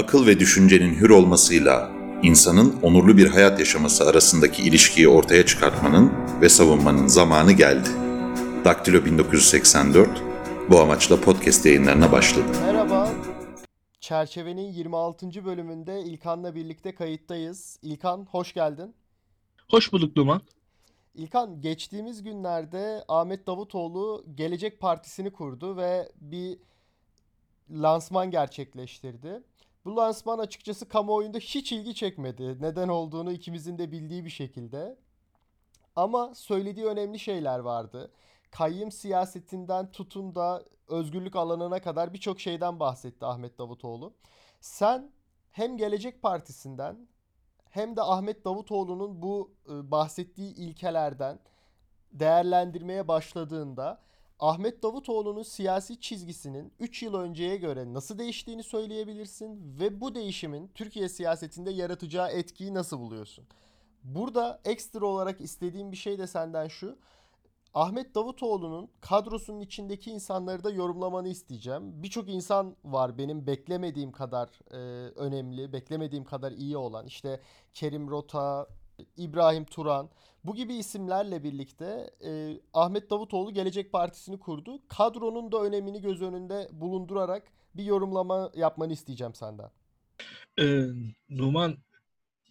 akıl ve düşüncenin hür olmasıyla insanın onurlu bir hayat yaşaması arasındaki ilişkiyi ortaya çıkartmanın ve savunmanın zamanı geldi. Daktilo 1984 bu amaçla podcast yayınlarına başladı. Merhaba. Çerçevenin 26. bölümünde İlkan'la birlikte kayıttayız. İlkan hoş geldin. Hoş bulduk Duman. İlkan geçtiğimiz günlerde Ahmet Davutoğlu Gelecek Partisi'ni kurdu ve bir lansman gerçekleştirdi. Bu lansman açıkçası kamuoyunda hiç ilgi çekmedi. Neden olduğunu ikimizin de bildiği bir şekilde. Ama söylediği önemli şeyler vardı. Kayyım siyasetinden tutun da özgürlük alanına kadar birçok şeyden bahsetti Ahmet Davutoğlu. Sen hem Gelecek Partisi'nden hem de Ahmet Davutoğlu'nun bu e, bahsettiği ilkelerden değerlendirmeye başladığında Ahmet Davutoğlu'nun siyasi çizgisinin 3 yıl önceye göre nasıl değiştiğini söyleyebilirsin ve bu değişimin Türkiye siyasetinde yaratacağı etkiyi nasıl buluyorsun? Burada ekstra olarak istediğim bir şey de senden şu. Ahmet Davutoğlu'nun kadrosunun içindeki insanları da yorumlamanı isteyeceğim. Birçok insan var benim beklemediğim kadar e, önemli, beklemediğim kadar iyi olan. İşte Kerim Rota, İbrahim Turan bu gibi isimlerle birlikte e, Ahmet Davutoğlu Gelecek Partisi'ni kurdu. Kadronun da önemini göz önünde bulundurarak bir yorumlama yapmanı isteyeceğim senden. Ee, Numan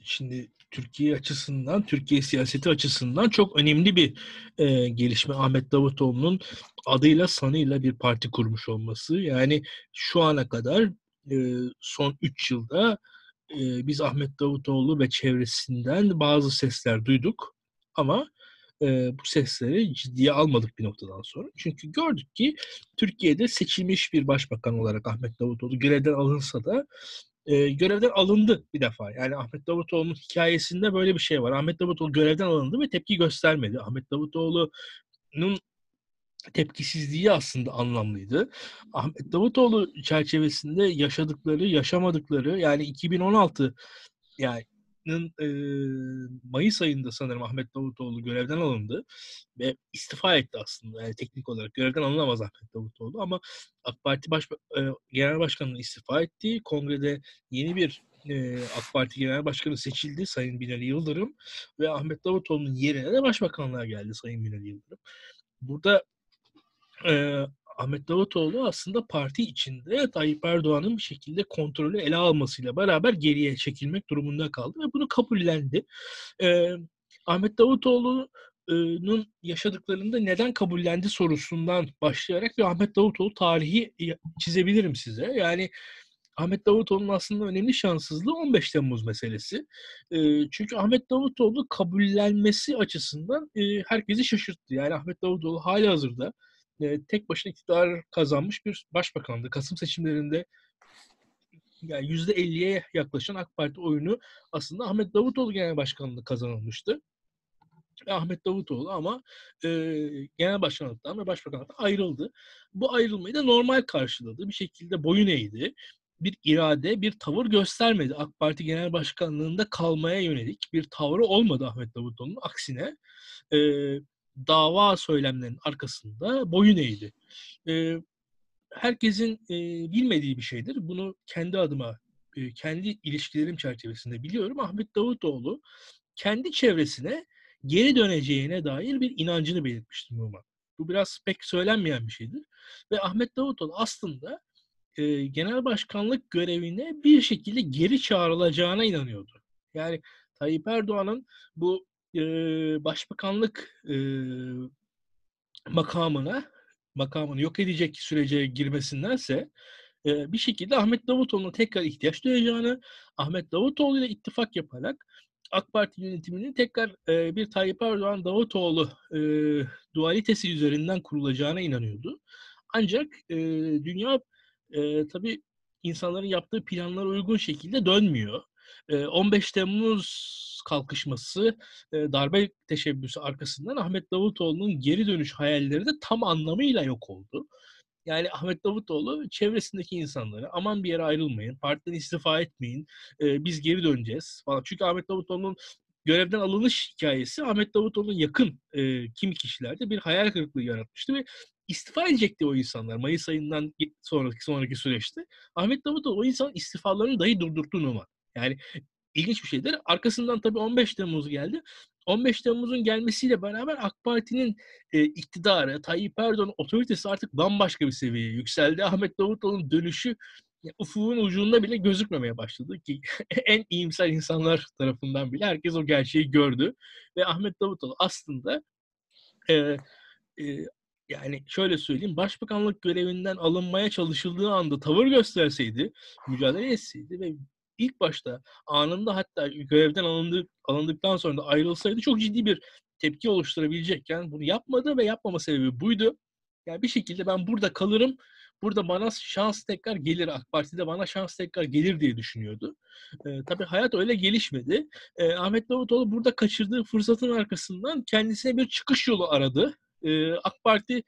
şimdi Türkiye açısından, Türkiye siyaseti açısından çok önemli bir e, gelişme. Ahmet Davutoğlu'nun adıyla sanıyla bir parti kurmuş olması. Yani şu ana kadar e, son 3 yılda e, biz Ahmet Davutoğlu ve çevresinden bazı sesler duyduk. Ama e, bu sesleri ciddiye almadık bir noktadan sonra. Çünkü gördük ki Türkiye'de seçilmiş bir başbakan olarak Ahmet Davutoğlu görevden alınsa da e, görevden alındı bir defa. Yani Ahmet Davutoğlu'nun hikayesinde böyle bir şey var. Ahmet Davutoğlu görevden alındı ve tepki göstermedi. Ahmet Davutoğlu'nun tepkisizliği aslında anlamlıydı. Ahmet Davutoğlu çerçevesinde yaşadıkları, yaşamadıkları yani 2016 yani e, Mayıs ayında sanırım Ahmet Davutoğlu görevden alındı ve istifa etti aslında. Yani teknik olarak görevden alınamaz Ahmet Davutoğlu ama AK Parti Baş, e, Genel Başkanı'nın istifa ettiği kongrede yeni bir e, AK Parti Genel Başkanı seçildi Sayın Binali Yıldırım ve Ahmet Davutoğlu'nun yerine de başbakanlığa geldi Sayın Binali Yıldırım. Burada e, Ahmet Davutoğlu aslında parti içinde Tayyip Erdoğan'ın bir şekilde kontrolü ele almasıyla beraber geriye çekilmek durumunda kaldı ve bunu kabullendi. Ee, Ahmet Davutoğlu'nun yaşadıklarında neden kabullendi sorusundan başlayarak bir Ahmet Davutoğlu tarihi çizebilirim size. Yani Ahmet Davutoğlu'nun aslında önemli şanssızlığı 15 Temmuz meselesi. E, çünkü Ahmet Davutoğlu kabullenmesi açısından e, herkesi şaşırttı. Yani Ahmet Davutoğlu hali hazırda e, tek başına iktidar kazanmış bir başbakandı. Kasım seçimlerinde yani %50'ye yaklaşan AK Parti oyunu aslında Ahmet Davutoğlu genel başkanlığı kazanılmıştı. Ahmet Davutoğlu ama e, genel başkanlıktan ve başbakanlıktan ayrıldı. Bu ayrılmayı da normal karşıladı. Bir şekilde boyun eğdi. Bir irade, bir tavır göstermedi. AK Parti genel başkanlığında kalmaya yönelik bir tavrı olmadı Ahmet Davutoğlu'nun. Aksine e, dava söylemlerinin arkasında boyun eğdi. E, herkesin e, bilmediği bir şeydir. Bunu kendi adıma, e, kendi ilişkilerim çerçevesinde biliyorum. Ahmet Davutoğlu kendi çevresine geri döneceğine dair bir inancını belirtmişti Numan. Bu biraz pek söylenmeyen bir şeydir. Ve Ahmet Davutoğlu aslında e, genel başkanlık görevine bir şekilde geri çağrılacağına inanıyordu. Yani Tayyip Erdoğan'ın bu e, başbakanlık e, makamına makamını yok edecek sürece girmesindense e, bir şekilde Ahmet Davutoğlu'na tekrar ihtiyaç duyacağını, Ahmet Davutoğlu ile ittifak yaparak AK Parti yönetiminin tekrar e, bir Tayyip Erdoğan Davutoğlu e, dualitesi üzerinden kurulacağına inanıyordu. Ancak e, dünya e, tabii insanların yaptığı planlara uygun şekilde dönmüyor. 15 Temmuz kalkışması, darbe teşebbüsü arkasından Ahmet Davutoğlu'nun geri dönüş hayalleri de tam anlamıyla yok oldu. Yani Ahmet Davutoğlu çevresindeki insanları aman bir yere ayrılmayın, partiden istifa etmeyin, biz geri döneceğiz falan. Çünkü Ahmet Davutoğlu'nun görevden alınış hikayesi Ahmet Davutoğlu'nun yakın kimi kişilerde bir hayal kırıklığı yaratmıştı ve istifa edecekti o insanlar Mayıs ayından sonraki sonraki süreçte. Ahmet Davutoğlu o insan istifalarını dahi durdurttu Numan. Yani ilginç bir şeydir. Arkasından tabii 15 Temmuz geldi. 15 Temmuz'un gelmesiyle beraber AK Parti'nin e, iktidarı, Tayyip Erdoğan'ın otoritesi artık bambaşka bir seviyeye yükseldi. Ahmet Davutoğlu'nun dönüşü ufuğun ucunda bile gözükmemeye başladı ki en iyimser insanlar tarafından bile herkes o gerçeği gördü ve Ahmet Davutoğlu aslında e, e, yani şöyle söyleyeyim başbakanlık görevinden alınmaya çalışıldığı anda tavır gösterseydi, mücadele etseydi ve ilk başta anında hatta görevden alındı, alındıktan sonra da ayrılsaydı çok ciddi bir tepki oluşturabilecekken bunu yapmadı ve yapmama sebebi buydu. Yani bir şekilde ben burada kalırım, burada bana şans tekrar gelir, AK Parti'de bana şans tekrar gelir diye düşünüyordu. Ee, tabii hayat öyle gelişmedi. Ee, Ahmet Davutoğlu burada kaçırdığı fırsatın arkasından kendisine bir çıkış yolu aradı. Ee, AK Parti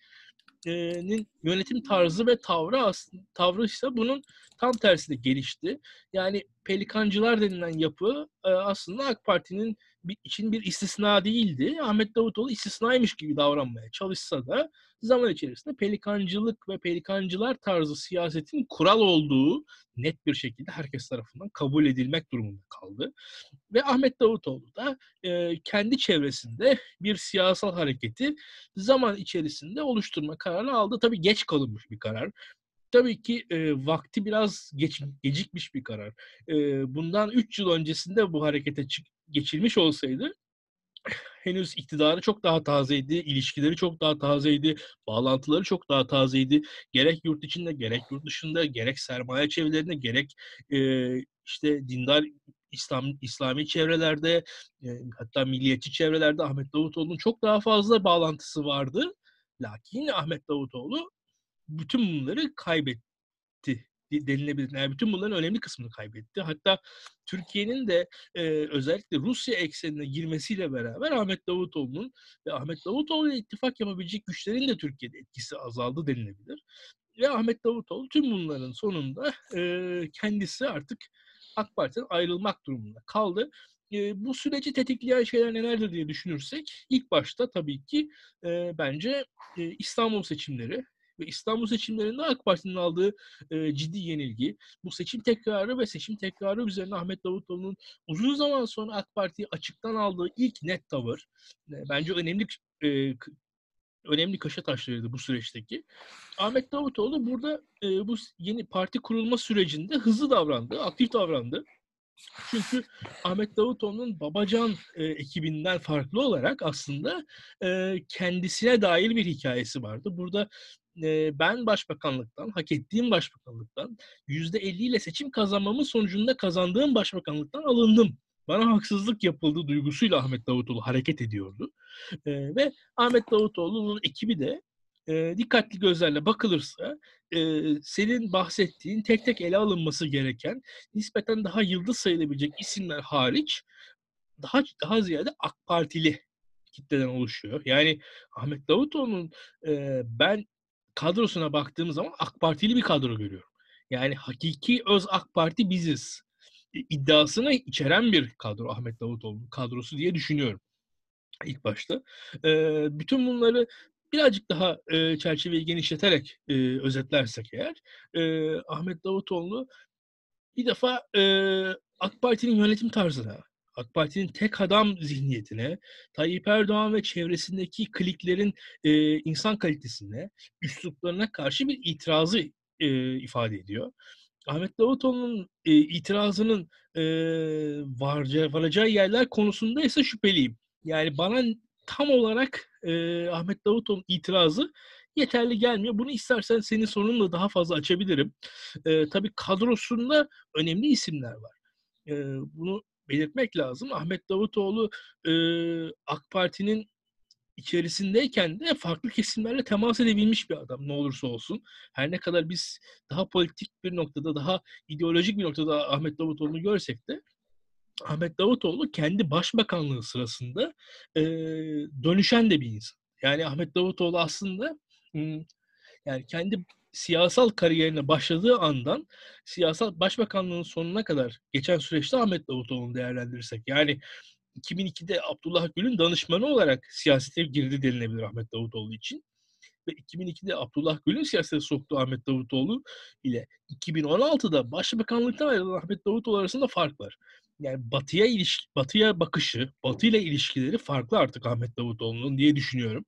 nin yönetim tarzı ve tavrı aslında tavrı ise bunun tam tersine gelişti. Yani pelikancılar denilen yapı aslında AK Parti'nin için bir istisna değildi. Ahmet Davutoğlu istisnaymış gibi davranmaya çalışsa da zaman içerisinde pelikancılık ve pelikancılar tarzı siyasetin kural olduğu net bir şekilde herkes tarafından kabul edilmek durumunda kaldı. Ve Ahmet Davutoğlu da e, kendi çevresinde bir siyasal hareketi zaman içerisinde oluşturma kararı aldı. Tabii geç kalınmış bir karar. Tabii ki e, vakti biraz geç, gecikmiş bir karar. E, bundan 3 yıl öncesinde bu harekete geçilmiş olsaydı henüz iktidarı çok daha tazeydi, ilişkileri çok daha tazeydi, bağlantıları çok daha tazeydi. Gerek yurt içinde, gerek yurt dışında, gerek sermaye çevrelerinde, gerek e, işte dindar İslam İslami çevrelerde, e, hatta milliyetçi çevrelerde Ahmet Davutoğlu'nun çok daha fazla bağlantısı vardı. Lakin Ahmet Davutoğlu bütün bunları kaybetti denilebilir. Yani bütün bunların önemli kısmını kaybetti. Hatta Türkiye'nin de e, özellikle Rusya eksenine girmesiyle beraber Ahmet Davutoğlu'nun ve Ahmet Davutoğlu ittifak yapabilecek güçlerin de Türkiye'de etkisi azaldı denilebilir. Ve Ahmet Davutoğlu tüm bunların sonunda e, kendisi artık AK Parti'den ayrılmak durumunda kaldı. E, bu süreci tetikleyen şeyler nelerdir diye düşünürsek ilk başta tabii ki e, bence e, İstanbul seçimleri ve İstanbul seçimlerinde AK Parti'nin aldığı e, ciddi yenilgi, bu seçim tekrarı ve seçim tekrarı üzerine Ahmet Davutoğlu'nun uzun zaman sonra AK Parti'yi açıktan aldığı ilk net tavır e, bence önemli e, önemli kaşa taşlarıydı bu süreçteki. Ahmet Davutoğlu burada e, bu yeni parti kurulma sürecinde hızlı davrandı, aktif davrandı. Çünkü Ahmet Davutoğlu'nun Babacan e, ekibinden farklı olarak aslında e, kendisine dair bir hikayesi vardı. Burada ben başbakanlıktan, hak ettiğim başbakanlıktan %50 ile seçim kazanmamın sonucunda kazandığım başbakanlıktan alındım. Bana haksızlık yapıldığı duygusuyla Ahmet Davutoğlu hareket ediyordu. Ve Ahmet Davutoğlu'nun ekibi de dikkatli gözlerle bakılırsa senin bahsettiğin tek tek ele alınması gereken nispeten daha yıldız sayılabilecek isimler hariç daha daha ziyade AK Partili kitleden oluşuyor. Yani Ahmet Davutoğlu'nun e, ben kadrosuna baktığım zaman AK Partili bir kadro görüyorum. Yani hakiki öz AK Parti biziz iddiasını içeren bir kadro Ahmet Davutoğlu'nun kadrosu diye düşünüyorum ilk başta. E, bütün bunları birazcık daha e, çerçeveyi genişleterek e, özetlersek eğer e, Ahmet Davutoğlu bir defa e, AK Parti'nin yönetim tarzına, AK Parti'nin tek adam zihniyetine, Tayyip Erdoğan ve çevresindeki kliklerin e, insan kalitesine, üsluplarına karşı bir itirazı e, ifade ediyor. Ahmet Davutoğlu'nun e, itirazının e, varacağı, varacağı yerler konusunda ise şüpheliyim. Yani bana tam olarak e, Ahmet Davutoğlu'nun itirazı yeterli gelmiyor. Bunu istersen senin sorunla daha fazla açabilirim. E, tabii kadrosunda önemli isimler var. E, bunu belirtmek lazım. Ahmet Davutoğlu e, AK Parti'nin içerisindeyken de farklı kesimlerle temas edebilmiş bir adam ne olursa olsun. Her ne kadar biz daha politik bir noktada, daha ideolojik bir noktada Ahmet Davutoğlu'nu görsek de Ahmet Davutoğlu kendi başbakanlığı sırasında e, dönüşen de bir insan. Yani Ahmet Davutoğlu aslında yani kendi siyasal kariyerine başladığı andan siyasal başbakanlığın sonuna kadar geçen süreçte Ahmet Davutoğlu'nu değerlendirirsek yani 2002'de Abdullah Gül'ün danışmanı olarak siyasete girdi denilebilir Ahmet Davutoğlu için. ve 2002'de Abdullah Gül'ün siyasete soktuğu Ahmet Davutoğlu ile 2016'da başbakanlıktan ayrılan Ahmet Davutoğlu arasında fark var. Yani batıya ilişki, batıya bakışı, batıyla ilişkileri farklı artık Ahmet Davutoğlu'nun diye düşünüyorum.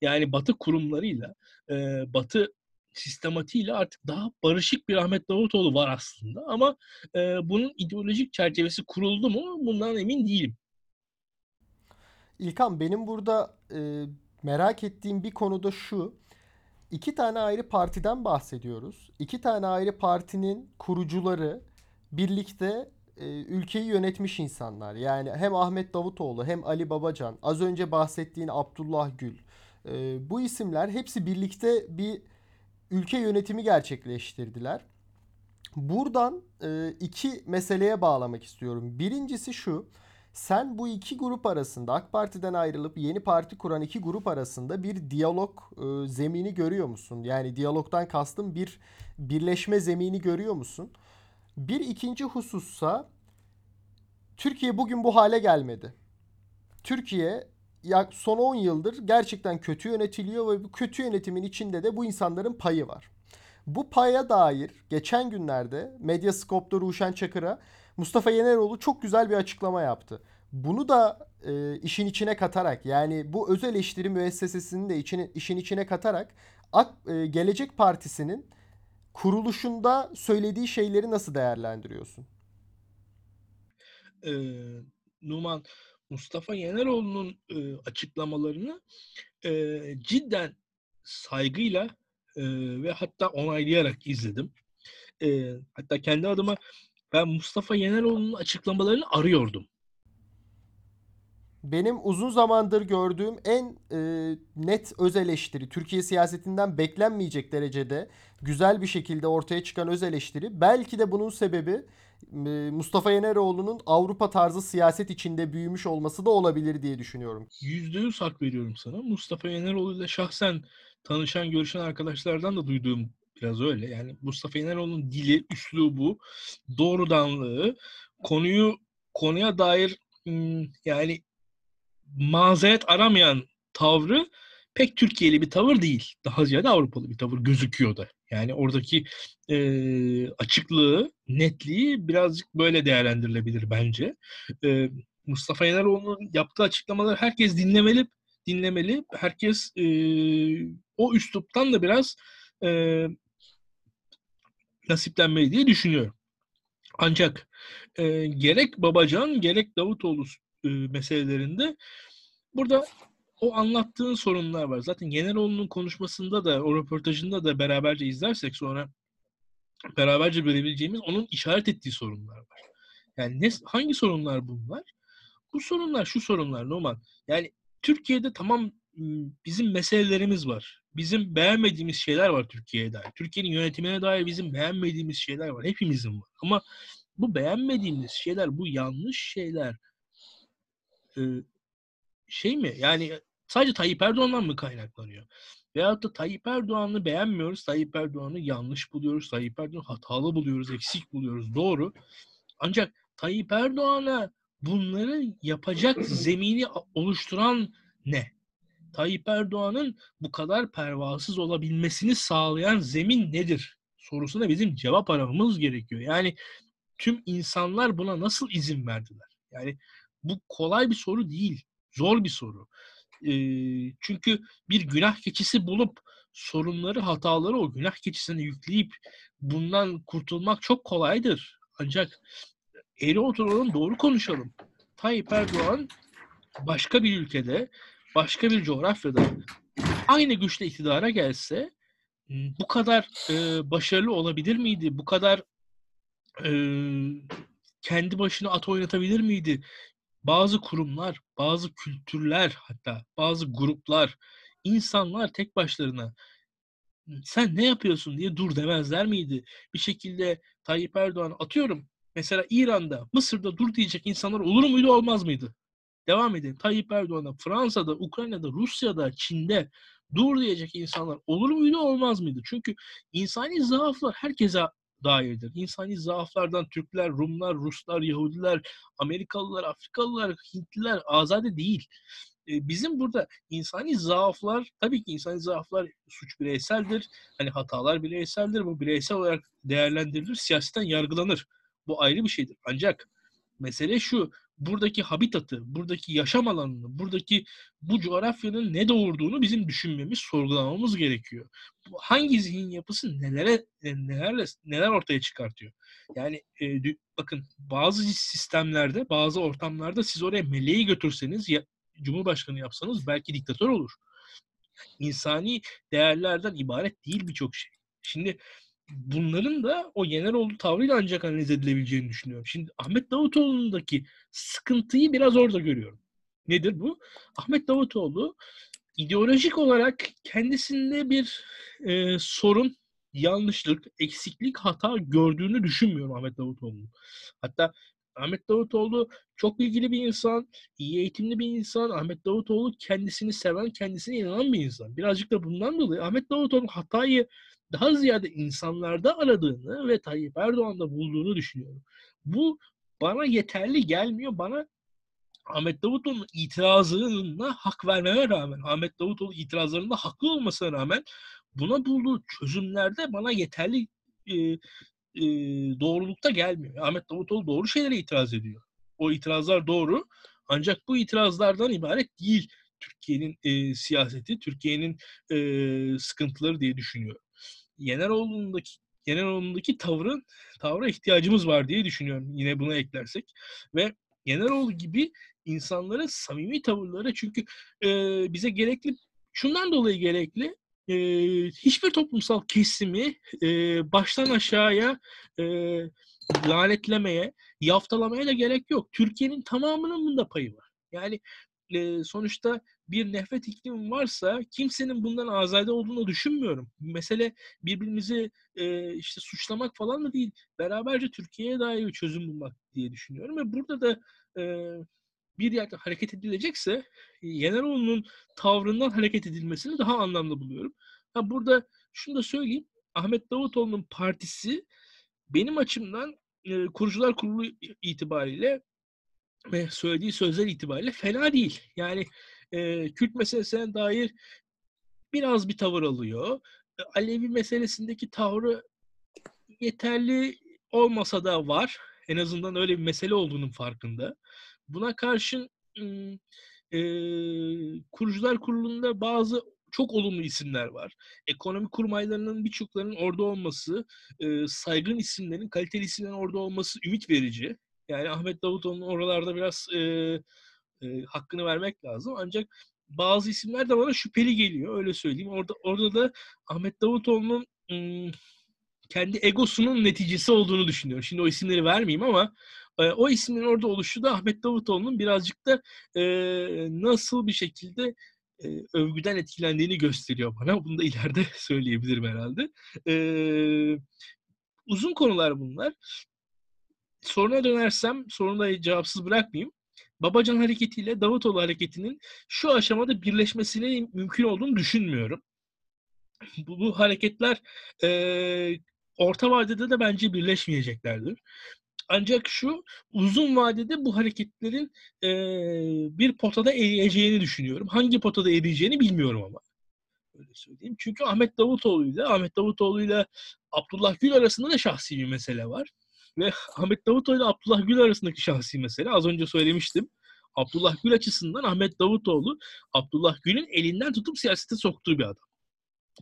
Yani batı kurumlarıyla, e, batı sistematiğiyle artık daha barışık bir Ahmet Davutoğlu var aslında. Ama e, bunun ideolojik çerçevesi kuruldu mu bundan emin değilim. İlkan benim burada e, merak ettiğim bir konu da şu. İki tane ayrı partiden bahsediyoruz. İki tane ayrı partinin kurucuları birlikte e, ülkeyi yönetmiş insanlar. Yani hem Ahmet Davutoğlu hem Ali Babacan, az önce bahsettiğin Abdullah Gül. E, bu isimler hepsi birlikte bir ülke yönetimi gerçekleştirdiler. Buradan e, iki meseleye bağlamak istiyorum. Birincisi şu. Sen bu iki grup arasında AK Parti'den ayrılıp yeni parti kuran iki grup arasında bir diyalog e, zemini görüyor musun? Yani diyalogdan kastım bir birleşme zemini görüyor musun? Bir ikinci husussa Türkiye bugün bu hale gelmedi. Türkiye son 10 yıldır gerçekten kötü yönetiliyor ve bu kötü yönetimin içinde de bu insanların payı var. Bu paya dair geçen günlerde Medyascope'da Ruşen Çakır'a Mustafa Yeneroğlu çok güzel bir açıklama yaptı. Bunu da e, işin içine katarak yani bu öz eleştiri müessesesini de içine, işin içine katarak AK, e, Gelecek Partisi'nin kuruluşunda söylediği şeyleri nasıl değerlendiriyorsun? Ee, Numan Mustafa Yeneroğlu'nun e, açıklamalarını e, cidden saygıyla e, ve hatta onaylayarak izledim. E, hatta kendi adıma ben Mustafa Yeneroğlu'nun açıklamalarını arıyordum. Benim uzun zamandır gördüğüm en e, net öz eleştiri, Türkiye siyasetinden beklenmeyecek derecede güzel bir şekilde ortaya çıkan öz eleştiri. Belki de bunun sebebi Mustafa Yeneroğlu'nun Avrupa tarzı siyaset içinde büyümüş olması da olabilir diye düşünüyorum. Yüzde yüz hak veriyorum sana. Mustafa Yeneroğlu ile şahsen tanışan, görüşen arkadaşlardan da duyduğum biraz öyle. Yani Mustafa Yeneroğlu'nun dili, üslubu, doğrudanlığı, konuyu konuya dair yani mazeret aramayan tavrı pek Türkiye'li bir tavır değil. Daha ziyade Avrupalı bir tavır gözüküyor da. Yani oradaki e, açıklığı, netliği birazcık böyle değerlendirilebilir bence. E, Mustafa Yeneroğlu'nun yaptığı açıklamaları herkes dinlemeli, dinlemeli. Herkes e, o üsluptan da biraz e, nasiplenmeli diye düşünüyorum. Ancak e, gerek Babacan gerek Davutoğlu e, meselelerinde burada o anlattığın sorunlar var. Zaten Yeneroğlu'nun konuşmasında da o röportajında da beraberce izlersek sonra beraberce görebileceğimiz onun işaret ettiği sorunlar var. Yani ne, hangi sorunlar bunlar? Bu sorunlar şu sorunlar Numan. Yani Türkiye'de tamam bizim meselelerimiz var. Bizim beğenmediğimiz şeyler var Türkiye'ye dair. Türkiye'nin yönetimine dair bizim beğenmediğimiz şeyler var. Hepimizin var. Ama bu beğenmediğimiz şeyler, bu yanlış şeyler şey mi? Yani sadece Tayyip Erdoğan'dan mı kaynaklanıyor? Veyahut da Tayyip Erdoğan'ı beğenmiyoruz. Tayyip Erdoğan'ı yanlış buluyoruz. Tayyip Erdoğan'ı hatalı buluyoruz, eksik buluyoruz. Doğru. Ancak Tayyip Erdoğan'a bunları yapacak zemini oluşturan ne? Tayyip Erdoğan'ın bu kadar pervasız olabilmesini sağlayan zemin nedir? Sorusuna bizim cevap aramamız gerekiyor. Yani tüm insanlar buna nasıl izin verdiler? Yani bu kolay bir soru değil. Zor bir soru. Çünkü bir günah keçisi bulup sorunları, hataları o günah keçisine yükleyip bundan kurtulmak çok kolaydır. Ancak eğri oturalım, doğru konuşalım. Tayyip Erdoğan başka bir ülkede, başka bir coğrafyada aynı güçle iktidara gelse bu kadar e, başarılı olabilir miydi? Bu kadar e, kendi başına at oynatabilir miydi? Bazı kurumlar, bazı kültürler hatta bazı gruplar, insanlar tek başlarına sen ne yapıyorsun diye dur demezler miydi? Bir şekilde Tayyip Erdoğan atıyorum mesela İran'da, Mısır'da dur diyecek insanlar olur muydu olmaz mıydı? Devam edelim. Tayyip Erdoğan'a Fransa'da, Ukrayna'da, Rusya'da, Çin'de dur diyecek insanlar olur muydu olmaz mıydı? Çünkü insani zaaflar herkese dairdir. İnsani zaaflardan Türkler, Rumlar, Ruslar, Yahudiler, Amerikalılar, Afrikalılar, Hintliler azade değil. e, bizim burada insani zaaflar tabii ki insani zaaflar suç bireyseldir. Hani hatalar bireyseldir. Bu bireysel olarak değerlendirilir. Siyasetten yargılanır. Bu ayrı bir şeydir. Ancak mesele şu buradaki habitatı, buradaki yaşam alanını, buradaki bu coğrafyanın ne doğurduğunu bizim düşünmemiz, sorgulamamız gerekiyor. Hangi zihin yapısı nelere nelerle neler ortaya çıkartıyor? Yani e, bakın bazı sistemlerde, bazı ortamlarda siz oraya meleği götürseniz ya, cumhurbaşkanı yapsanız belki diktatör olur. İnsani değerlerden ibaret değil birçok şey. Şimdi bunların da o Yeneroğlu tavrıyla ancak analiz edilebileceğini düşünüyorum. Şimdi Ahmet Davutoğlu'ndaki sıkıntıyı biraz orada görüyorum. Nedir bu? Ahmet Davutoğlu ideolojik olarak kendisinde bir e, sorun, yanlışlık, eksiklik, hata gördüğünü düşünmüyorum Ahmet Davutoğlu'nun. Hatta Ahmet Davutoğlu çok bilgili bir insan, iyi eğitimli bir insan. Ahmet Davutoğlu kendisini seven, kendisine inanan bir insan. Birazcık da bundan dolayı Ahmet Davutoğlu hatayı daha ziyade insanlarda aradığını ve Tayyip Erdoğan'da bulduğunu düşünüyorum. Bu bana yeterli gelmiyor. Bana Ahmet Davutoğlu'nun itirazına hak vermeme rağmen, Ahmet Davutoğlu itirazlarında haklı olmasına rağmen buna bulduğu çözümlerde bana yeterli e, e, doğrulukta gelmiyor. Ahmet Davutoğlu doğru şeylere itiraz ediyor. O itirazlar doğru. Ancak bu itirazlardan ibaret değil Türkiye'nin e, siyaseti, Türkiye'nin e, sıkıntıları diye düşünüyorum. Yeneroğlu'ndaki Yeneroğlu'ndaki tavrın tavra ihtiyacımız var diye düşünüyorum. Yine buna eklersek ve Yeneroğlu gibi insanların samimi tavırları çünkü e, bize gerekli şundan dolayı gerekli e, hiçbir toplumsal kesimi e, baştan aşağıya e, lanetlemeye, yaftalamaya da gerek yok. Türkiye'nin tamamının bunda payı var. Yani e, sonuçta bir nefret iklimi varsa kimsenin bundan azade olduğunu düşünmüyorum. Mesele birbirimizi e, işte suçlamak falan da değil. Beraberce Türkiye'ye dair bir çözüm bulmak diye düşünüyorum ve burada da e, bir yerde hareket edilecekse Yeneroğlu'nun tavrından hareket edilmesini daha anlamlı buluyorum. Ha burada şunu da söyleyeyim. Ahmet Davutoğlu'nun partisi benim açımdan e, kurucular kurulu itibariyle ve söylediği sözler itibariyle fena değil. Yani e, Kürt meselesine dair biraz bir tavır alıyor. E, Alevi meselesindeki tavrı yeterli olmasa da var. En azından öyle bir mesele olduğunun farkında. Buna karşın e, kurucular kurulunda bazı çok olumlu isimler var. Ekonomi kurmaylarının birçoklarının orada olması, e, saygın isimlerin, kaliteli isimlerin orada olması ümit verici. Yani Ahmet Davutoğlu'nun oralarda biraz e, e, hakkını vermek lazım. Ancak bazı isimler de bana şüpheli geliyor. Öyle söyleyeyim. Orada orada da Ahmet Davutoğlu'nun ım, kendi egosunun neticesi olduğunu düşünüyorum. Şimdi o isimleri vermeyeyim ama e, o ismin orada oluşu da Ahmet Davutoğlu'nun birazcık da e, nasıl bir şekilde e, övgüden etkilendiğini gösteriyor bana. Bunu da ileride söyleyebilirim herhalde. E, uzun konular bunlar. Soruna dönersem, sorunu da cevapsız bırakmayayım. Babacan hareketiyle Davutoğlu hareketinin şu aşamada birleşmesinin mümkün olduğunu düşünmüyorum. Bu, bu hareketler e, orta vadede de bence birleşmeyeceklerdir. Ancak şu uzun vadede bu hareketlerin e, bir potada eriyeceğini düşünüyorum. Hangi potada eriyeceğini bilmiyorum ama. Öyle söyleyeyim. Çünkü Ahmet Davutoğlu ile Ahmet Davutoğlu ile Abdullah Gül arasında da şahsi bir mesele var. Ve Ahmet Davutoğlu ile Abdullah Gül arasındaki şahsi mesele az önce söylemiştim. Abdullah Gül açısından Ahmet Davutoğlu Abdullah Gül'ün elinden tutup siyasete soktuğu bir adam.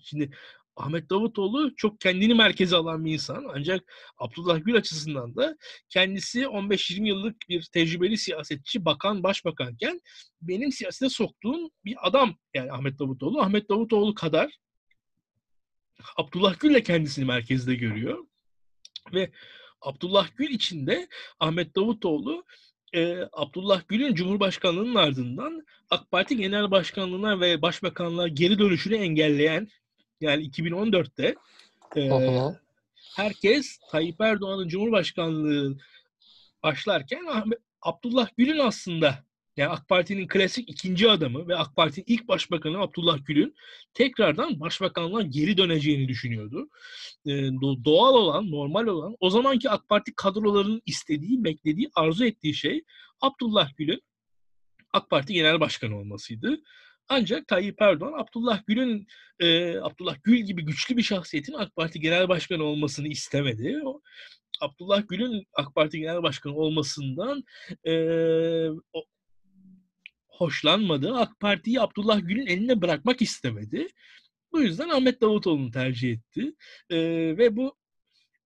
Şimdi Ahmet Davutoğlu çok kendini merkeze alan bir insan. Ancak Abdullah Gül açısından da kendisi 15-20 yıllık bir tecrübeli siyasetçi, bakan, başbakanken benim siyasete soktuğum bir adam yani Ahmet Davutoğlu. Ahmet Davutoğlu kadar Abdullah Gül de kendisini merkezde görüyor. Ve Abdullah Gül içinde Ahmet Davutoğlu e, Abdullah Gül'ün Cumhurbaşkanlığının ardından AK Parti Genel Başkanlığına ve Başbakanlığa geri dönüşünü engelleyen yani 2014'te e, herkes Tayyip Erdoğan'ın Cumhurbaşkanlığı başlarken Ahmet, Abdullah Gül'ün aslında yani AK Parti'nin klasik ikinci adamı ve AK Parti'nin ilk başbakanı Abdullah Gül'ün tekrardan başbakanlığa geri döneceğini düşünüyordu. E, doğal olan, normal olan, o zamanki AK Parti kadrolarının istediği, beklediği, arzu ettiği şey Abdullah Gül'ün AK Parti Genel Başkanı olmasıydı. Ancak Tayyip Erdoğan Abdullah Gül'ün e, Abdullah Gül gibi güçlü bir şahsiyetin AK Parti Genel Başkanı olmasını istemedi. O, Abdullah Gül'ün AK Parti Genel Başkanı olmasından e, o, hoşlanmadı. AK Parti'yi Abdullah Gül'ün eline bırakmak istemedi. Bu yüzden Ahmet Davutoğlu'nu tercih etti. E, ve bu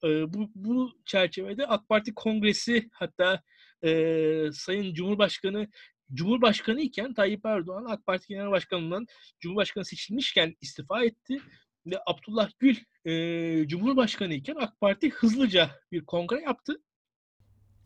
e, bu, bu çerçevede AK Parti Kongresi hatta e, Sayın Cumhurbaşkanı Cumhurbaşkanı iken Tayyip Erdoğan AK Parti Genel Başkanı'ndan Cumhurbaşkanı seçilmişken istifa etti. Ve Abdullah Gül e, Cumhurbaşkanı iken AK Parti hızlıca bir kongre yaptı.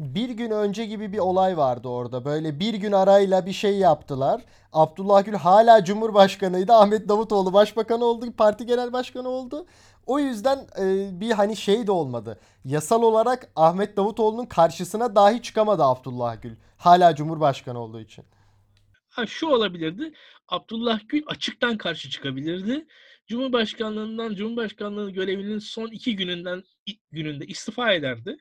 Bir gün önce gibi bir olay vardı orada. Böyle bir gün arayla bir şey yaptılar. Abdullah Gül hala Cumhurbaşkanıydı. Ahmet Davutoğlu Başbakan oldu. Parti Genel Başkanı oldu. O yüzden e, bir hani şey de olmadı. Yasal olarak Ahmet Davutoğlu'nun karşısına dahi çıkamadı Abdullah Gül. Hala Cumhurbaşkanı olduğu için. Ha şu olabilirdi. Abdullah Gül açıktan karşı çıkabilirdi. Cumhurbaşkanlığından Cumhurbaşkanlığı görevinin son iki gününden gününde istifa ederdi.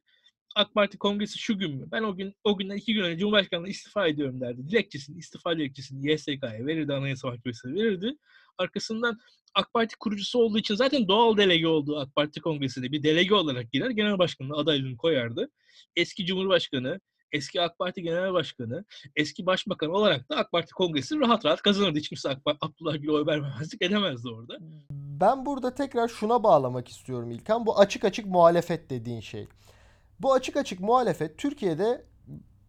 AK Parti kongresi şu gün mü? Ben o gün o günden iki gün önce Cumhurbaşkanlığı istifa ediyorum derdi. Dilekçesini, istifa dilekçesini YSK'ya verirdi, Anayasa Mahkemesi'ne verirdi. Arkasından AK Parti kurucusu olduğu için zaten doğal delege olduğu AK Parti kongresine bir delege olarak girer. Genel başkanlığı adaylığını koyardı. Eski Cumhurbaşkanı, eski AK Parti Genel Başkanı, eski Başbakan olarak da AK Parti kongresi rahat rahat kazanırdı. Hiç kimse AK Parti, Abdullah Gül'e oy vermemezlik edemezdi orada. Ben burada tekrar şuna bağlamak istiyorum İlkan. Bu açık açık muhalefet dediğin şey. Bu açık açık muhalefet Türkiye'de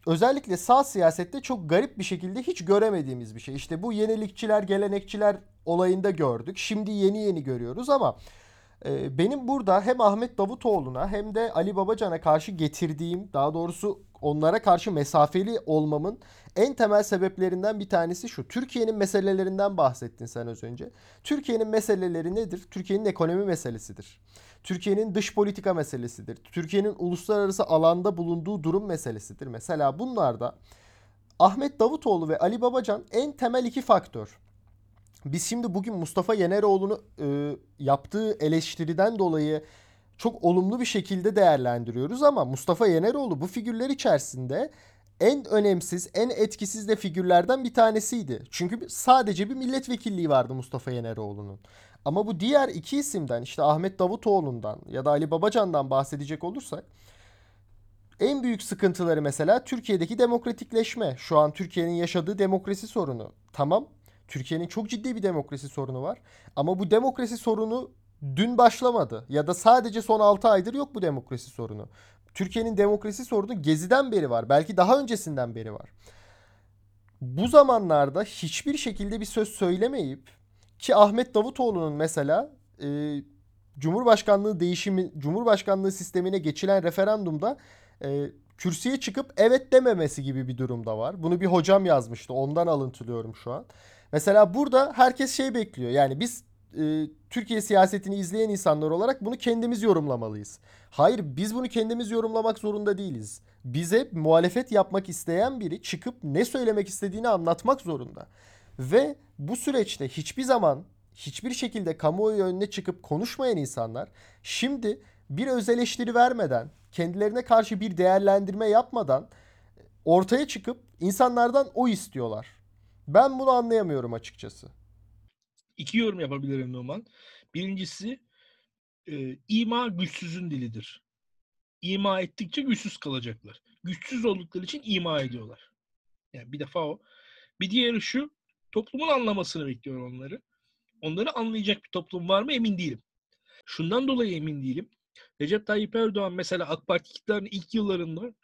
özellikle sağ siyasette çok garip bir şekilde hiç göremediğimiz bir şey. İşte bu yenilikçiler, gelenekçiler olayında gördük. Şimdi yeni yeni görüyoruz ama e, benim burada hem Ahmet Davutoğlu'na hem de Ali Babacan'a karşı getirdiğim, daha doğrusu onlara karşı mesafeli olmamın en temel sebeplerinden bir tanesi şu. Türkiye'nin meselelerinden bahsettin sen az önce. Türkiye'nin meseleleri nedir? Türkiye'nin ekonomi meselesidir. Türkiye'nin dış politika meselesidir. Türkiye'nin uluslararası alanda bulunduğu durum meselesidir. Mesela bunlarda Ahmet Davutoğlu ve Ali Babacan en temel iki faktör. Biz şimdi bugün Mustafa Yeneroğlu'nu e, yaptığı eleştiriden dolayı çok olumlu bir şekilde değerlendiriyoruz ama Mustafa Yeneroğlu bu figürler içerisinde en önemsiz, en etkisiz de figürlerden bir tanesiydi. Çünkü sadece bir milletvekilliği vardı Mustafa Yeneroğlu'nun. Ama bu diğer iki isimden işte Ahmet Davutoğlu'ndan ya da Ali Babacan'dan bahsedecek olursak en büyük sıkıntıları mesela Türkiye'deki demokratikleşme. Şu an Türkiye'nin yaşadığı demokrasi sorunu. Tamam Türkiye'nin çok ciddi bir demokrasi sorunu var. Ama bu demokrasi sorunu dün başlamadı. Ya da sadece son 6 aydır yok bu demokrasi sorunu. Türkiye'nin demokrasi sorunu Gezi'den beri var. Belki daha öncesinden beri var. Bu zamanlarda hiçbir şekilde bir söz söylemeyip ki Ahmet Davutoğlu'nun mesela e, Cumhurbaşkanlığı değişimi, Cumhurbaşkanlığı sistemine geçilen referandumda e, kürsüye çıkıp evet dememesi gibi bir durumda var. Bunu bir hocam yazmıştı. Ondan alıntılıyorum şu an. Mesela burada herkes şey bekliyor. Yani biz e, Türkiye siyasetini izleyen insanlar olarak bunu kendimiz yorumlamalıyız. Hayır biz bunu kendimiz yorumlamak zorunda değiliz. Bize muhalefet yapmak isteyen biri çıkıp ne söylemek istediğini anlatmak zorunda. Ve bu süreçte hiçbir zaman hiçbir şekilde kamuoyu önüne çıkıp konuşmayan insanlar şimdi bir öz eleştiri vermeden, kendilerine karşı bir değerlendirme yapmadan ortaya çıkıp insanlardan o istiyorlar. Ben bunu anlayamıyorum açıkçası. İki yorum yapabilirim Numan. Birincisi e, ima güçsüzün dilidir. İma ettikçe güçsüz kalacaklar. Güçsüz oldukları için ima ediyorlar. Yani bir defa o. Bir diğeri şu, toplumun anlamasını bekliyor onları. Onları anlayacak bir toplum var mı emin değilim. Şundan dolayı emin değilim. Recep Tayyip Erdoğan mesela AK Parti iktidarının ilk yıllarında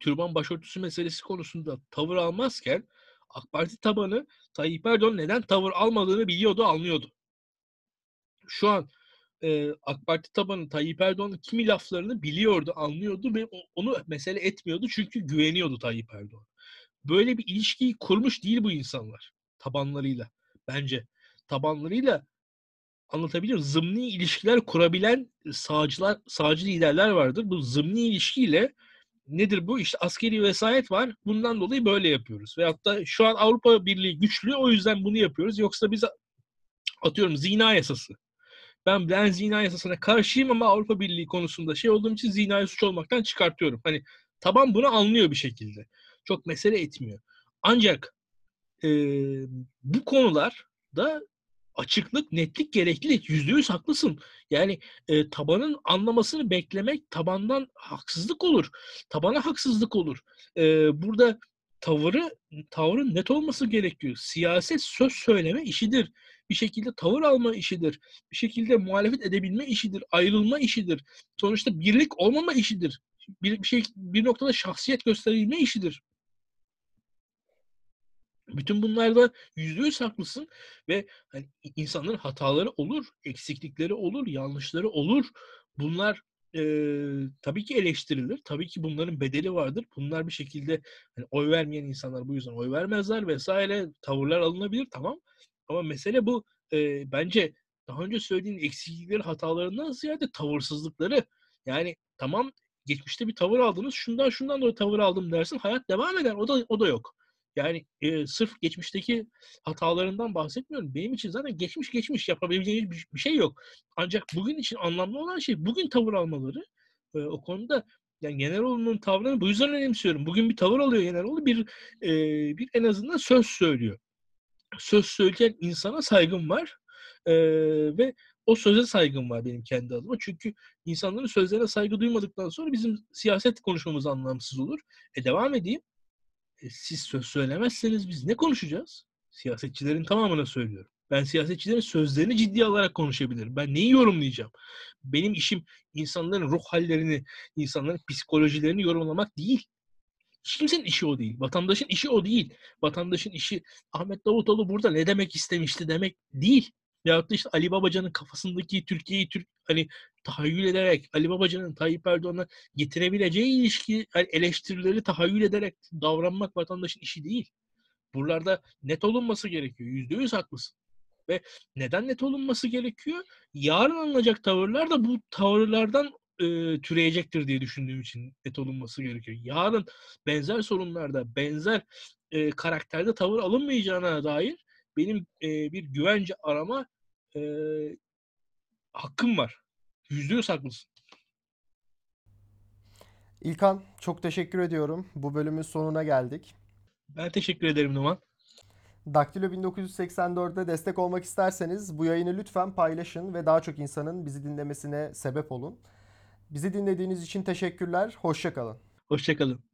türban başörtüsü meselesi konusunda tavır almazken AK Parti tabanı Tayyip Erdoğan neden tavır almadığını biliyordu, anlıyordu. Şu an e, AK Parti tabanı Tayyip Erdoğan'ın kimi laflarını biliyordu, anlıyordu ve onu mesele etmiyordu çünkü güveniyordu Tayyip Erdoğan. Böyle bir ilişkiyi kurmuş değil bu insanlar tabanlarıyla bence. Tabanlarıyla anlatabiliyor zımni ilişkiler kurabilen sağcılar, sağcı liderler vardır. Bu zımni ilişkiyle nedir bu? İşte askeri vesayet var. Bundan dolayı böyle yapıyoruz. Ve hatta şu an Avrupa Birliği güçlü o yüzden bunu yapıyoruz. Yoksa biz atıyorum zina yasası. Ben ben zina yasasına karşıyım ama Avrupa Birliği konusunda şey olduğum için zinayı suç olmaktan çıkartıyorum. Hani taban bunu anlıyor bir şekilde. Çok mesele etmiyor. Ancak e, bu konularda açıklık, netlik gerekli. Yüzde yüz haklısın. Yani e, tabanın anlamasını beklemek tabandan haksızlık olur. Tabana haksızlık olur. E, burada tavırı tavrın net olması gerekiyor. Siyaset söz söyleme işidir. Bir şekilde tavır alma işidir. Bir şekilde muhalefet edebilme işidir. Ayrılma işidir. Sonuçta birlik olmama işidir. Bir, bir şey bir noktada şahsiyet gösterilme işidir. Bütün bunlarda yüzde yüz haklısın ve hani insanların hataları olur, eksiklikleri olur, yanlışları olur. Bunlar eee, tabii ki eleştirilir. Tabii ki bunların bedeli vardır. Bunlar bir şekilde hani oy vermeyen insanlar bu yüzden oy vermezler vesaire. Tavırlar alınabilir tamam. Ama mesele bu. Eee, bence daha önce söylediğin eksiklikleri, hatalarından ziyade tavırsızlıkları. Yani tamam geçmişte bir tavır aldınız. Şundan şundan dolayı tavır aldım dersin. Hayat devam eder. O da o da yok. Yani e, sırf geçmişteki hatalarından bahsetmiyorum. Benim için zaten geçmiş geçmiş yapabileceği bir, bir şey yok. Ancak bugün için anlamlı olan şey bugün tavır almaları. E, o konuda yani Generoğlu'nun tavrını bu yüzden önemsiyorum. Bugün bir tavır alıyor Generoğlu. Bir, e, bir en azından söz söylüyor. Söz söyleyen insana saygım var. E, ve o söze saygım var benim kendi adıma. Çünkü insanların sözlerine saygı duymadıktan sonra bizim siyaset konuşmamız anlamsız olur. E devam edeyim. E, siz söz söylemezseniz biz ne konuşacağız? Siyasetçilerin tamamına söylüyorum. Ben siyasetçilerin sözlerini ciddiye alarak konuşabilirim. Ben neyi yorumlayacağım? Benim işim insanların ruh hallerini, insanların psikolojilerini yorumlamak değil. Hiç kimsenin işi o değil. Vatandaşın işi o değil. Vatandaşın işi Ahmet Davutoğlu burada ne demek istemişti demek değil. Yahut da işte Ali Babacan'ın kafasındaki Türkiye'yi Türk hani tahayyül ederek Ali Babacan'ın Tayyip Erdoğan'a getirebileceği ilişki yani eleştirileri tahayyül ederek davranmak vatandaşın işi değil. Buralarda net olunması gerekiyor. Yüzde yüz haklısın. Ve neden net olunması gerekiyor? Yarın alınacak tavırlar da bu tavırlardan e, türeyecektir diye düşündüğüm için net olunması gerekiyor. Yarın benzer sorunlarda, benzer e, karakterde tavır alınmayacağına dair benim e, bir güvence arama e, hakkım var. Yüzde yüz haklısın. İlkan çok teşekkür ediyorum. Bu bölümün sonuna geldik. Ben teşekkür ederim Numan. Daktilo 1984'de destek olmak isterseniz bu yayını lütfen paylaşın ve daha çok insanın bizi dinlemesine sebep olun. Bizi dinlediğiniz için teşekkürler. Hoşça kalın. Hoşçakalın.